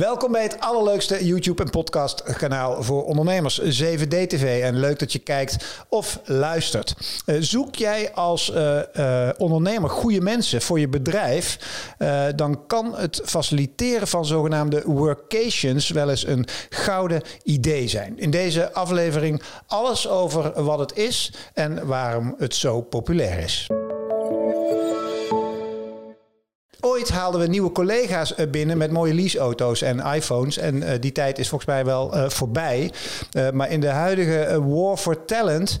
Welkom bij het allerleukste YouTube- en podcastkanaal voor ondernemers, 7D-TV. En leuk dat je kijkt of luistert. Uh, zoek jij als uh, uh, ondernemer goede mensen voor je bedrijf, dan kan het faciliteren van zogenaamde workations wel eens een gouden idee zijn. In deze aflevering alles over wat het is en waarom het zo populair is. Ooit haalden we nieuwe collega's binnen met mooie leaseauto's en iPhones. En uh, die tijd is volgens mij wel uh, voorbij. Maar in de huidige war for talent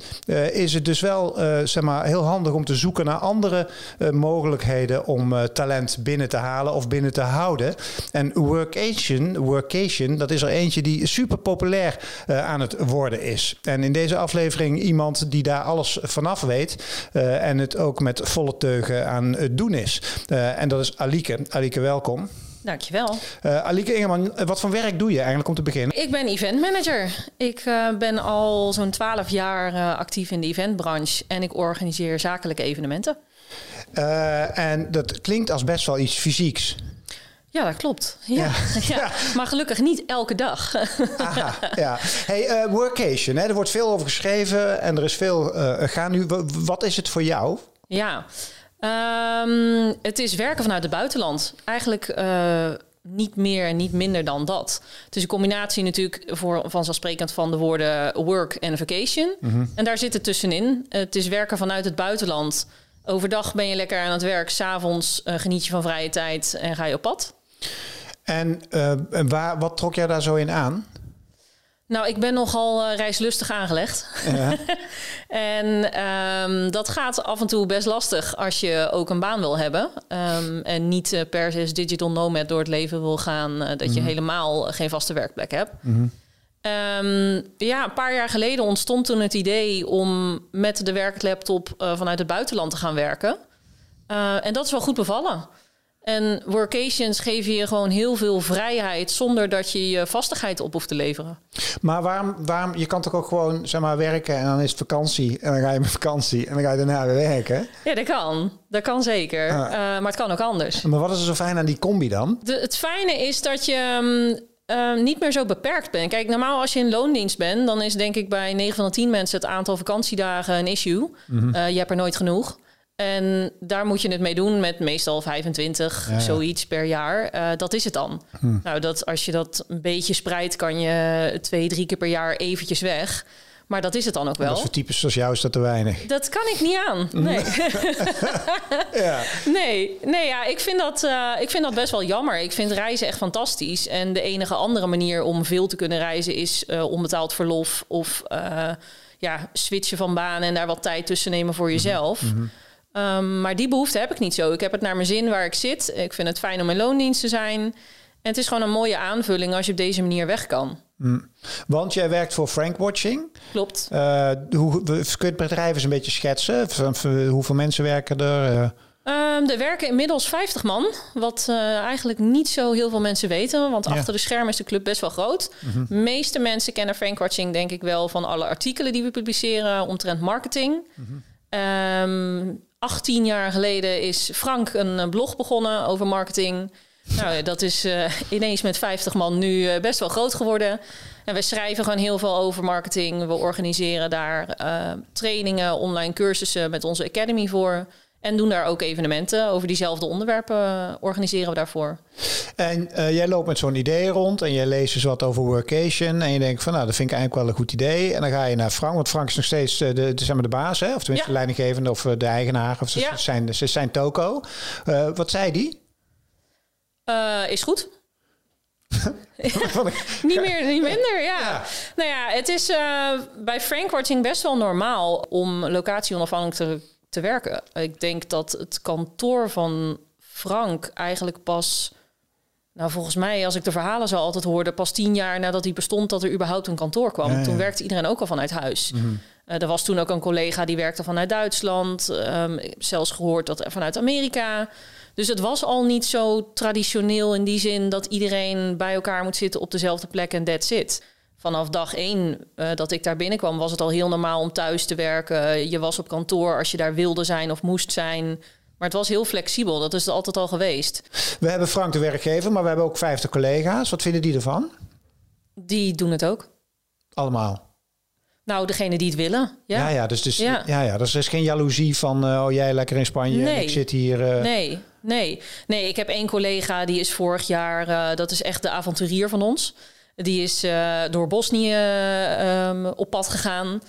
is het dus wel zeg maar, heel handig om te zoeken naar andere mogelijkheden om talent binnen te halen of binnen te houden. En workation, workation, dat is er eentje die super populair aan het worden is. En in deze aflevering iemand die daar alles vanaf weet en het ook met volle teugen aan het doen is. en dat is Alieke. Alieke, welkom. Dankjewel. Uh, Alieke Ingeman, wat voor werk doe je eigenlijk om te beginnen? Ik ben event manager. Ik uh, ben al zo'n 12 jaar uh, actief in de eventbranche en ik organiseer zakelijke evenementen. en dat klinkt als best wel iets fysieks. Ja, dat klopt. Ja. Ja. ja. Maar gelukkig niet elke dag. Aha, ja. Hey, workation, hè? er wordt veel over geschreven en er is veel gaan nu. Wat is het voor jou? Ja, Um, het is werken vanuit het buitenland. Eigenlijk uh, niet meer en niet minder dan dat. Het is een combinatie natuurlijk voor, vanzelfsprekend van de woorden work en vacation. Mm -hmm. En daar zit het tussenin. Het is werken vanuit het buitenland. Overdag ben je lekker aan het werk. S'avonds uh, geniet je van vrije tijd en ga je op pad. En uh, waar, wat trok jij daar zo in aan? Nou, ik ben nogal uh, reislustig aangelegd. Ja. en um, dat gaat af en toe best lastig als je ook een baan wil hebben. Um, en niet uh, per se digital nomad door het leven wil gaan. Uh, dat mm -hmm. je helemaal geen vaste werkplek hebt. Mm -hmm. um, ja, een paar jaar geleden ontstond toen het idee om met de werklaptop vanuit het buitenland te gaan werken. en dat is wel goed bevallen. En workations geven je gewoon heel veel vrijheid zonder dat je je vastigheid op hoeft te leveren. Maar waarom, waarom je kan toch ook gewoon zeg maar, werken en dan is het vakantie en dan ga je met vakantie en dan ga je daarna weer werken? Ja, dat kan. Dat kan zeker. Ah. Uh, maar het kan ook anders. Maar wat is er zo fijn aan die combi dan? De, het fijne is dat je um, uh, niet meer zo beperkt bent. Kijk, normaal als je in loondienst bent, dan is denk ik bij 9 van de 10 mensen het aantal vakantiedagen een issue. Mm -hmm. uh, je hebt er nooit genoeg. En daar moet je het mee doen met meestal 25, ja. zoiets per jaar. Uh, dat is het dan. Hm. Nou, dat, als je dat een beetje spreidt, kan je twee, drie keer per jaar eventjes weg. Maar dat is het dan ook wel. Dat voor types zoals jou is dat te weinig. Dat kan ik niet aan. Nee. ja. nee, nee ja, ik, vind dat, uh, ik vind dat best wel jammer. Ik vind reizen echt fantastisch. En de enige andere manier om veel te kunnen reizen is uh, onbetaald verlof of uh, ja, switchen van baan en daar wat tijd tussen nemen voor jezelf. Mm -hmm. Um, maar die behoefte heb ik niet zo. Ik heb het naar mijn zin waar ik zit. Ik vind het fijn om in loondienst te zijn. En het is gewoon een mooie aanvulling als je op deze manier weg kan. Mm. Want jij werkt voor Frank Watching. Klopt. Uh, hoe, kun je het bedrijf eens een beetje schetsen? Hoeveel mensen werken er? Uh... Um, er werken inmiddels 50 man, wat uh, eigenlijk niet zo heel veel mensen weten. Want ja. achter de schermen is de club best wel groot. Mm -hmm. De meeste mensen kennen Frank Watching denk ik wel van alle artikelen die we publiceren omtrent marketing. Mm -hmm. um, 18 jaar geleden is Frank een blog begonnen over marketing. Nou, dat is uh, ineens met 50 man nu best wel groot geworden. En we schrijven gewoon heel veel over marketing. We organiseren daar trainingen, online cursussen met onze academy voor. En doen daar ook evenementen over diezelfde onderwerpen, organiseren we daarvoor. En uh, jij loopt met zo'n idee rond en jij leest dus wat over workation. En je denkt van nou, dat vind ik eigenlijk wel een goed idee. En dan ga je naar Frank, want Frank is nog steeds de, de, zeg maar de baas, hè? of tenminste ja. de leidinggevende of de eigenaar. Of ze, ja. zijn, ze zijn toko. Uh, wat zei die? Uh, is goed. niet meer, niet minder, ja. ja. Nou ja, het is bij Frank Watching best wel normaal om locatie onafhankelijk te, te werken. Ik denk dat het kantoor van Frank eigenlijk pas... Nou, volgens mij, als ik de verhalen zo altijd hoorde... pas tien jaar nadat hij bestond dat er überhaupt een kantoor kwam. Ja, ja. Toen werkte iedereen ook al vanuit huis. Mm -hmm. Uh, er was toen ook een collega die werkte vanuit Duitsland. Um, ik heb zelfs gehoord dat vanuit Amerika. Dus het was al niet zo traditioneel in die zin dat iedereen bij elkaar moet zitten op dezelfde plek en that's it. Vanaf dag één uh, dat ik daar binnenkwam, was het al heel normaal om thuis te werken. Je was op kantoor als je daar wilde zijn of moest zijn. Maar het was heel flexibel. Dat is het altijd al geweest. We hebben Frank de werkgever, maar we hebben ook 50 collega's. Wat vinden die ervan? Die doen het ook. Allemaal? Nou, degene die het willen. Ja, ja, ja dus, dus, ja. Ja, ja, dus er is geen jaloezie van, uh, oh jij lekker in Spanje nee. en ik zit hier. Uh... Nee, nee. Nee, ik heb één collega die is vorig jaar, uh, dat is echt de avonturier van ons. Die is door Bosnië um, op pad gegaan.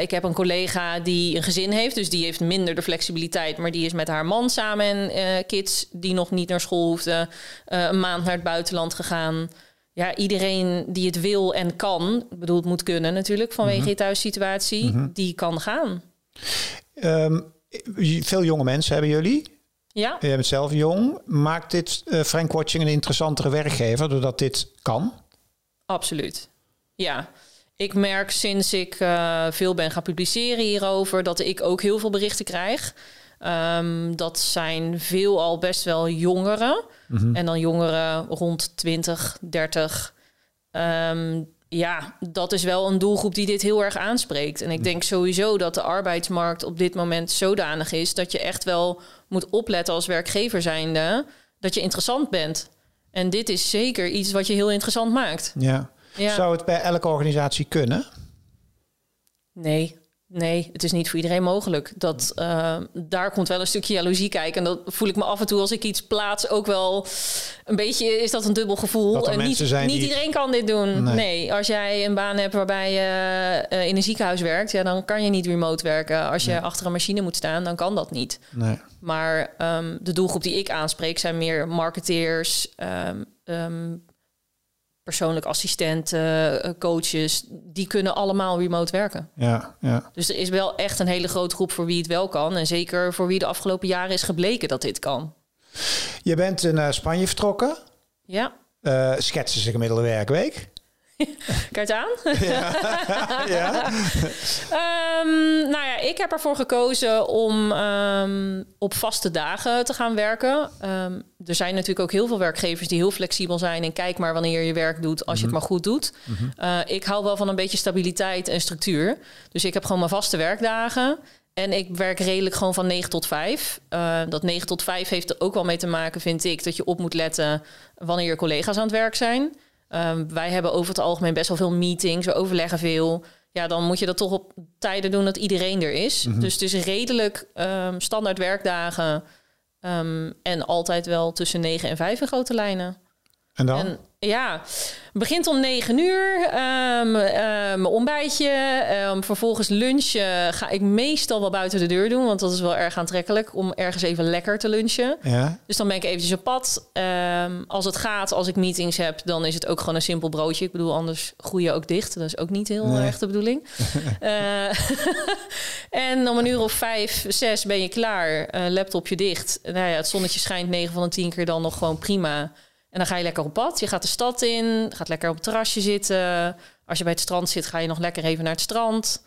ik heb een collega die een gezin heeft, dus die heeft minder de flexibiliteit. Maar die is met haar man samen en kids die nog niet naar school hoefden, een maand naar het buitenland gegaan ja, iedereen die het wil en kan, bedoel, het moet kunnen natuurlijk vanwege mm je thuissituatie, mm die kan gaan. Um, veel jonge mensen hebben jullie. Ja. Je bent zelf jong. Maakt dit uh, Frank Watching een interessantere werkgever doordat dit kan? Absoluut. Ja. Ik merk sinds ik uh, veel ben gaan publiceren hierover dat ik ook heel veel berichten krijg. Um, dat zijn veelal best wel jongeren. Mhm. En dan jongeren rond 20, 30. Um, ja, dat is wel een doelgroep die dit heel erg aanspreekt. En ik denk sowieso dat de arbeidsmarkt op dit moment zodanig is dat je echt wel moet opletten als werkgever zijnde dat je interessant bent. En dit is zeker iets wat je heel interessant maakt. Ja. ja. Zou het bij elke organisatie kunnen? Nee. Nee, het is niet voor iedereen mogelijk. Dat, uh, daar komt wel een stukje jaloezie kijken. En dat voel ik me af en toe als ik iets plaats ook wel een beetje is dat een dubbel gevoel. En niet, niet iedereen kan dit doen. Nee. als jij een baan hebt waarbij je uh, in een ziekenhuis werkt, ja, dan kan je niet remote werken. Als je achter een machine moet staan, dan kan dat niet. Nee. Maar um, de doelgroep die ik aanspreek zijn meer marketeers, um, um, persoonlijk assistenten, eh, coaches, die kunnen allemaal remote werken. Ja, ja. Dus er is wel echt een hele grote groep voor wie het wel kan. En zeker voor wie de afgelopen jaren is gebleken dat dit kan. Je bent naar Spanje vertrokken. Ja. Uh, schetsen ze gemiddelde werkweek? Kijk aan. Ja. ja. um, nou ja, ik heb ervoor gekozen om um, op vaste dagen te gaan werken. Um, er zijn natuurlijk ook heel veel werkgevers die heel flexibel zijn en kijk maar wanneer je werk doet als je het mhm. maar goed doet. Mm uh, ik hou wel van een beetje stabiliteit en structuur. Dus ik heb gewoon mijn vaste werkdagen. En ik werk redelijk gewoon van 9 tot 5. Uh, dat 9 tot 5 heeft er ook wel mee te maken, vind ik, dat je op moet letten wanneer je collega's aan het werk zijn. Um, wij hebben over het algemeen best wel veel meetings, we overleggen veel. Ja, dan moet je dat toch op tijden doen dat iedereen er is. Mm -hmm. Dus het is redelijk um, standaard werkdagen. Um, en altijd wel tussen 9 en 5 in grote lijnen. En dan? En, ja, begint om 9 uur. Um, uh, mijn ontbijtje. Um, vervolgens lunchen ga ik meestal wel buiten de deur doen. Want dat is wel erg aantrekkelijk om ergens even lekker te lunchen. Ja. Dus dan ben ik eventjes op pad. Um, als het gaat, als ik meetings heb, dan is het ook gewoon een simpel broodje. Ik bedoel, anders groei je ook dicht. Dat is ook niet heel nee. erg de bedoeling. en om een uur of vijf, zes ben je klaar. Laptopje dicht. Nou ja, het zonnetje schijnt 9 van de 10 keer dan nog gewoon prima. En dan ga je lekker op pad. Je gaat de stad in, gaat lekker op het terrasje zitten. Als je bij het strand zit, ga je nog lekker even naar het strand.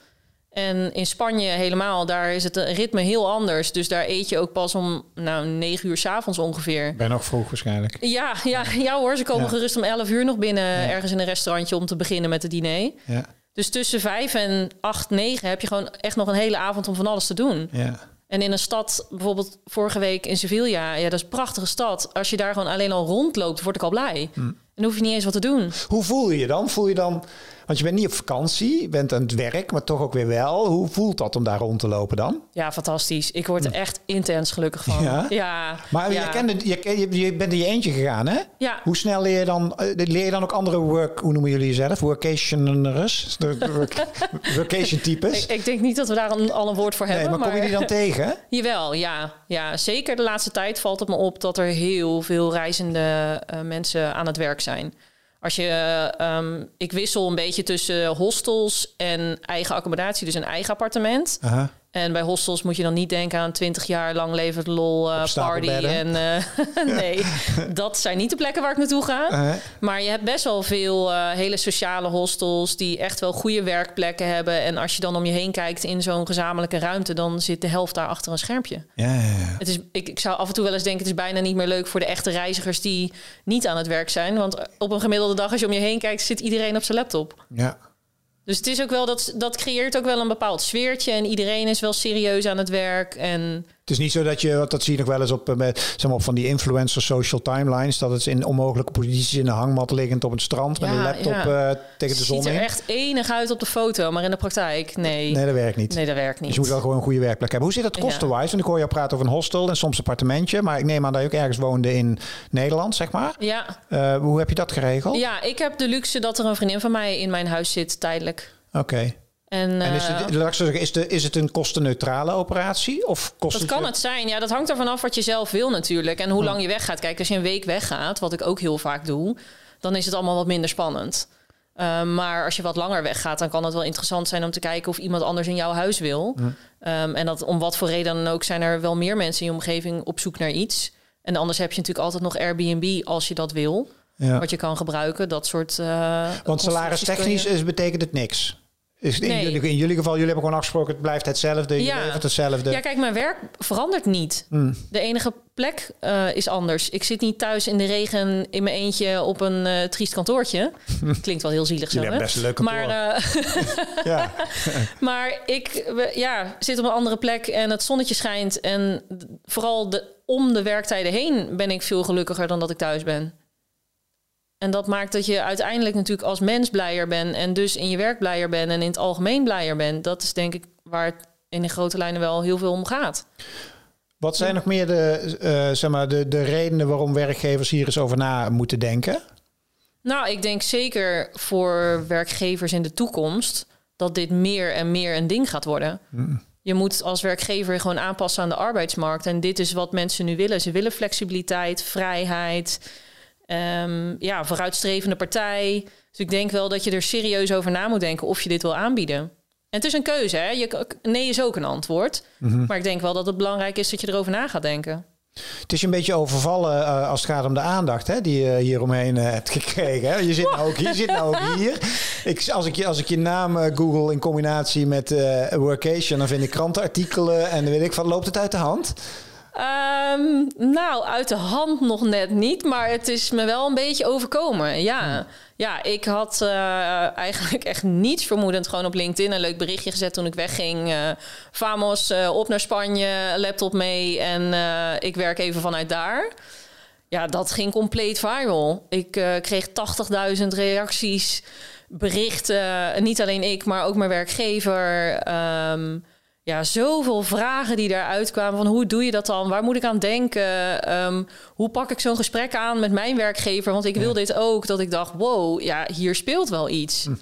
En in Spanje helemaal, daar is het ritme heel anders. Dus daar eet je ook pas om nou, 9 uur s avonds ongeveer. Ben nog vroeg waarschijnlijk. Ja, ja, ja hoor, ze komen ja. gerust om 11 uur nog binnen ja. ergens in een restaurantje om te beginnen met het diner. Ja. Dus tussen 5 en 8, 9 heb je gewoon echt nog een hele avond om van alles te doen. Ja. En in een stad, bijvoorbeeld vorige week in Sevilla, ja, dat is een prachtige stad. Als je daar gewoon alleen al rondloopt, word ik al blij. Mm. Dan hoef je niet eens wat te doen. Hoe voel je je dan? Voel je dan want je bent niet op vakantie, je bent aan het werk, maar toch ook weer wel. Hoe voelt dat om daar rond te lopen dan? Ja, fantastisch. Ik word er echt intens gelukkig van. Ja? ja maar ja. Je, kende, je, je bent in je eentje gegaan, hè? Ja. Hoe snel leer je dan, leer je dan ook andere work, hoe noemen jullie jezelf? Workationers? Workation types? Ik, ik, denk niet dat we daar een, al een woord voor hebben. Nee, maar, kom je die dan tegen? Jawel, ja. ja. Zeker de laatste tijd valt het me op dat er heel veel reizende uh, mensen aan het werk zijn. Als je, um, ik wissel een beetje tussen hostels en eigen accommodatie, dus een eigen appartement. En bij hostels moet je dan niet denken aan 20 jaar lang levend lol uh, party. En uh, nee, dat zijn niet de plekken waar ik naartoe ga. Uh-huh. Maar je hebt best wel veel hele sociale hostels die echt wel goede werkplekken hebben. En als je dan om je heen kijkt in zo'n gezamenlijke ruimte, dan zit de helft daar achter een schermpje. Ja, ja, ja. Het is, ik, ik zou af en toe wel eens denken, het is bijna niet meer leuk voor de echte reizigers die niet aan het werk zijn. Want op een gemiddelde dag, als je om je heen kijkt, zit iedereen op zijn laptop. Ja. Dus het is ook wel dat dat creëert ook wel een bepaald sfeertje en iedereen is wel serieus aan het werk en het is niet zo dat je, dat zie je nog wel eens op, eh, met, zeg maar, van die influencer social timelines, dat het in onmogelijke posities in de hangmat liggend op het strand met een laptop ja. uh, tegen de zon. Het ziet er echt enig uit op de foto, maar in de praktijk, nee. Nee, dat werkt niet. Nee, dat werkt niet. Dus je moet wel gewoon een goede werkplek hebben. Hoe zit het kostenwise? Want ik hoor je praten over een hostel en soms een appartementje, maar ik neem aan dat je ook ergens woonde in Nederland, zeg maar. Ja. Uh, hoe heb je dat geregeld? Ja, ik heb de luxe dat er een vriendin van mij in mijn huis zit, tijdelijk. Oké. En, en is, het, uh, zeggen, is, de, is het een kostenneutrale operatie? Of kost dat kan het zijn. Ja, dat hangt ervan af wat je zelf wil natuurlijk. En hoe lang je weggaat. Kijk, als je een week weggaat, wat ik ook heel vaak doe... dan is het allemaal wat minder spannend. Uh, maar als je wat langer weggaat, dan kan het wel interessant zijn om te kijken of iemand anders in jouw huis wil. Um, en dat om wat voor reden dan ook zijn er wel meer mensen in je omgeving op zoek naar iets. En anders heb je natuurlijk altijd nog Airbnb als je dat wil. Ja. Wat je kan gebruiken, dat soort. Uh, Want salaristechnisch je... betekent het niks. Is in, jullie, in, jullie, geval, jullie hebben gewoon afgesproken, het blijft hetzelfde, je ja. levert hetzelfde. Ja, kijk, mijn werk verandert niet. Hmm. De enige plek uh, is anders. Ik zit niet thuis in de regen in mijn eentje op een uh, triest kantoortje. Klinkt wel heel zielig zo, hè? best een leuk kantoor. Maar, uh, ja. maar ik ja, zit op een andere plek en het zonnetje schijnt. En vooral de, om de werktijden heen ben ik veel gelukkiger dan dat ik thuis ben. En dat maakt dat je uiteindelijk natuurlijk als mens blijer bent en dus in je werk blijer bent en in het algemeen blijer bent. Dat is denk ik waar het in de grote lijnen wel heel veel om gaat. Wat zijn nog meer de, uh, zeg maar de, de redenen waarom werkgevers hier eens over na moeten denken? Nou, ik denk zeker voor werkgevers in de toekomst dat dit meer en meer een ding gaat worden. Mm. Je moet als werkgever gewoon aanpassen aan de arbeidsmarkt. En dit is wat mensen nu willen. Ze willen flexibiliteit, vrijheid. Um, ja, vooruitstrevende partij. Dus ik denk wel dat je er serieus over na moet denken of je dit wil aanbieden. En het is een keuze, hè? Je, nee is ook een antwoord. Mhm. Maar ik denk wel dat het belangrijk is dat je erover na gaat denken. Het is een beetje overvallen uh, als het gaat om de aandacht hè, die je hier omheen uh, hebt gekregen. Hè? Je zit nou ook hier. Je zit nou ook hier. Ik, als, ik je, als ik je naam uh, google in combinatie met workation, dan vind ik krantenartikelen en dan weet ik van, loopt het uit de hand? Um, nou, uit de hand nog net niet, maar het is me wel een beetje overkomen. Ja, ja ik had uh, eigenlijk echt niets vermoedend gewoon op LinkedIn een leuk berichtje gezet toen ik wegging. Uh, Famos, uh, op naar Spanje, laptop mee en ik werk even vanuit daar. Ja, dat ging compleet viral. Ik kreeg 80.000 reacties, berichten. Niet alleen ik, maar ook mijn werkgever. Um, ja, zoveel vragen die daaruit kwamen. Van hoe doe je dat dan? Waar moet ik aan denken? Um, hoe pak ik zo'n gesprek aan met mijn werkgever? Want ik wil dit ook. Dat ik dacht, wow, ja, hier speelt wel iets. Hm.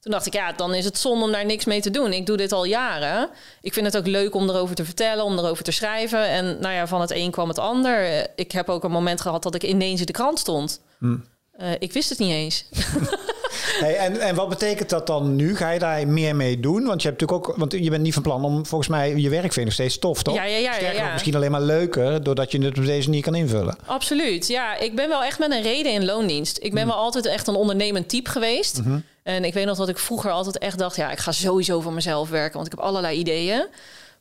Toen dacht ik, ja, dan is het zonde om daar niks mee te doen. Ik doe dit al jaren. Ik vind het ook leuk om erover te vertellen, om erover te schrijven. En nou ja, van het een kwam het ander. Ik heb ook een moment gehad dat ik ineens in de krant stond. Hm. Uh, ik wist het niet eens. Hey, en, en wat betekent dat dan nu? Ga je daar meer mee doen? Want je hebt natuurlijk ook, want je bent niet van plan om volgens mij je werk vind je nog steeds tof, toch? Ja, ja, ja. Sterker ja, nog, misschien alleen maar leuker, doordat je het op deze manier kan invullen. Absoluut. Ja, ik ben wel echt met een reden in loondienst. Ik ben wel altijd echt een ondernemend type geweest. Mhm. En ik weet nog dat ik vroeger altijd echt dacht, ja, ik ga sowieso voor mezelf werken, want ik heb allerlei ideeën.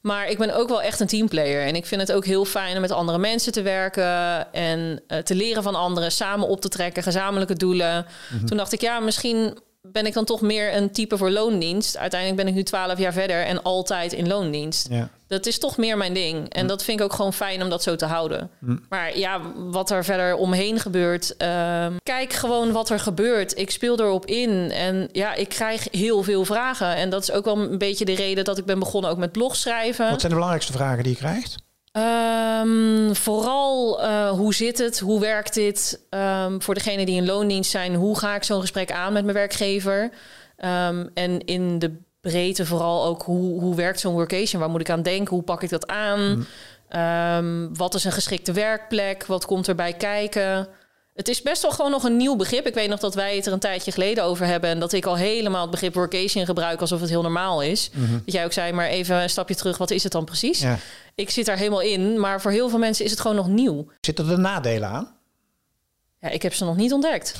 Maar ik ben ook wel echt een teamplayer. En ik vind het ook heel fijn om met andere mensen te werken en uh, te leren van anderen, samen op te trekken, gezamenlijke doelen. Mhm. Toen dacht ik, ja, misschien ben ik dan toch meer een type voor loondienst. Uiteindelijk ben ik nu twaalf jaar verder en altijd in loondienst. Ja. Dat is toch meer mijn ding. En dat vind ik ook gewoon fijn om dat zo te houden. Mm. Maar ja, wat er verder omheen gebeurt. ehm, kijk gewoon wat er gebeurt. Ik speel erop in. En ja, ik krijg heel veel vragen. En dat is ook wel een beetje de reden dat ik ben begonnen ook met blogschrijven. Wat zijn de belangrijkste vragen die je krijgt? Ehm, vooral uh, hoe zit het? Hoe werkt dit? Ehm, voor degenen die in loondienst zijn, hoe ga ik zo'n gesprek aan met mijn werkgever? Ehm, en in de breedte vooral ook hoe, hoe werkt zo'n workation? Waar moet ik aan denken? Hoe pak ik dat aan? Mm. Wat is een geschikte werkplek? Wat komt erbij kijken? Het is best wel gewoon nog een nieuw begrip. Ik weet nog dat wij het er een tijdje geleden over hebben. En dat ik al helemaal het begrip workation gebruik alsof het heel normaal is. Mhm. Dat jij ook zei, maar even een stapje terug. Wat is het dan precies? Ja. Ik zit daar helemaal in. Maar voor heel veel mensen is het gewoon nog nieuw. Zitten er nadelen aan? Ja, ik heb ze nog niet ontdekt.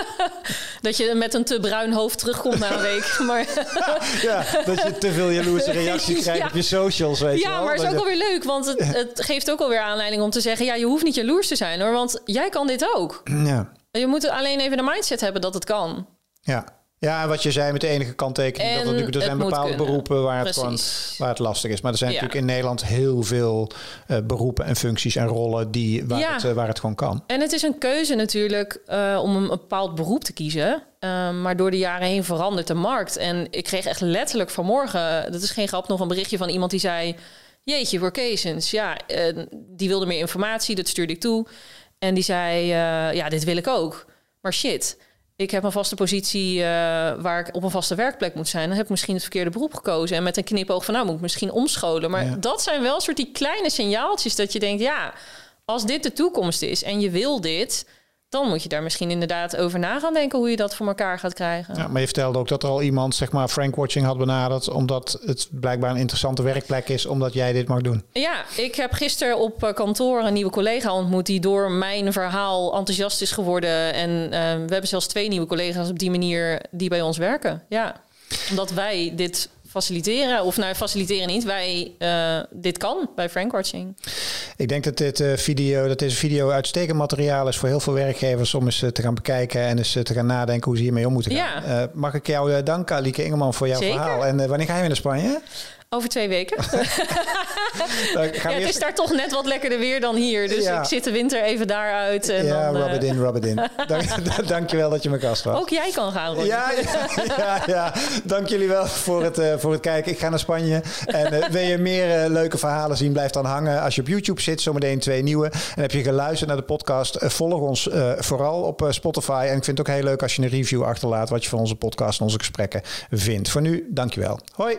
dat je met een te bruin hoofd terugkomt na een week. Maar Ja, dat je te veel jaloerse reacties krijgt Ja. op je socials, weet je ja, wel. maar het is ook je- alweer leuk. Want het, het geeft ook alweer aanleiding om te zeggen... ja, je hoeft niet jaloers te zijn hoor. Want jij kan dit ook. Ja, Je moet alleen even de mindset hebben dat het kan. ja. Ja, en wat je zei met de enige kanttekening... dat En er, natuurlijk, er zijn bepaalde kunnen. beroepen waar het, gewoon, waar het lastig is. Maar er zijn Ja. natuurlijk in Nederland heel veel eh, beroepen en functies en rollen... Die, waar, Ja. het, eh, waar het gewoon kan. En het is een keuze natuurlijk eh, om een bepaald beroep te kiezen. Eh, maar door de jaren heen verandert de markt. En ik kreeg echt letterlijk vanmorgen, dat is geen grap, nog een berichtje van iemand die zei... Jeetje, workations. Ja, die wilde meer informatie, dat stuurde ik toe. En die zei, ja, dit wil ik ook. Maar shit, ik heb een vaste positie eh, waar ik op een vaste werkplek moet zijn. Dan heb ik misschien het verkeerde beroep gekozen. En met een knipoog van, nou moet ik misschien omscholen. Maar Ja. dat zijn wel soort die kleine signaaltjes dat je denkt, ja, als dit de toekomst is en je wil dit, dan moet je daar misschien inderdaad over na gaan denken hoe je dat voor elkaar gaat krijgen. Ja, maar je vertelde ook dat er al iemand, zeg maar, Frank Watching had benaderd... omdat het blijkbaar een interessante werkplek is... omdat jij dit mag doen. Ja, ik heb gisteren op eh, kantoor een nieuwe collega ontmoet die door mijn verhaal enthousiast is geworden. En eh, we hebben zelfs twee nieuwe collega's op die manier die bij ons werken. Ja, omdat wij dit faciliteren, of nou faciliteren niet, wij eh, dit kan bij Frank Watching. Ik denk dat, dit, eh, video, dat deze video uitstekend materiaal is voor heel veel werkgevers om eens eh, te gaan bekijken en eens te gaan nadenken hoe ze hiermee om moeten gaan. Ja. Mag ik jou danken, Alieke Ingeman, voor jouw Zeker. verhaal. En wanneer ga je weer naar Spanje? Over twee weken. Ja, het eerst- is daar toch net wat lekkerder weer dan hier. Dus Ja. ik zit de winter even daaruit. En ja, dan, rub it eh, in, rub it in. Dank, dankjewel dat je mijn gast was. ook jij kan gaan, Ronnie. Ja, ja, ja. Dank jullie wel voor het, eh, voor het kijken. Ik ga naar Spanje. En eh, wil je meer leuke verhalen zien, blijf dan hangen. Als je op YouTube zit, zometeen twee nieuwe. En heb je geluisterd naar de podcast, volg ons vooral op Spotify. En ik vind het ook heel leuk als je een review achterlaat... wat je van onze podcast en onze gesprekken vindt. Voor nu, dankjewel. Hoi.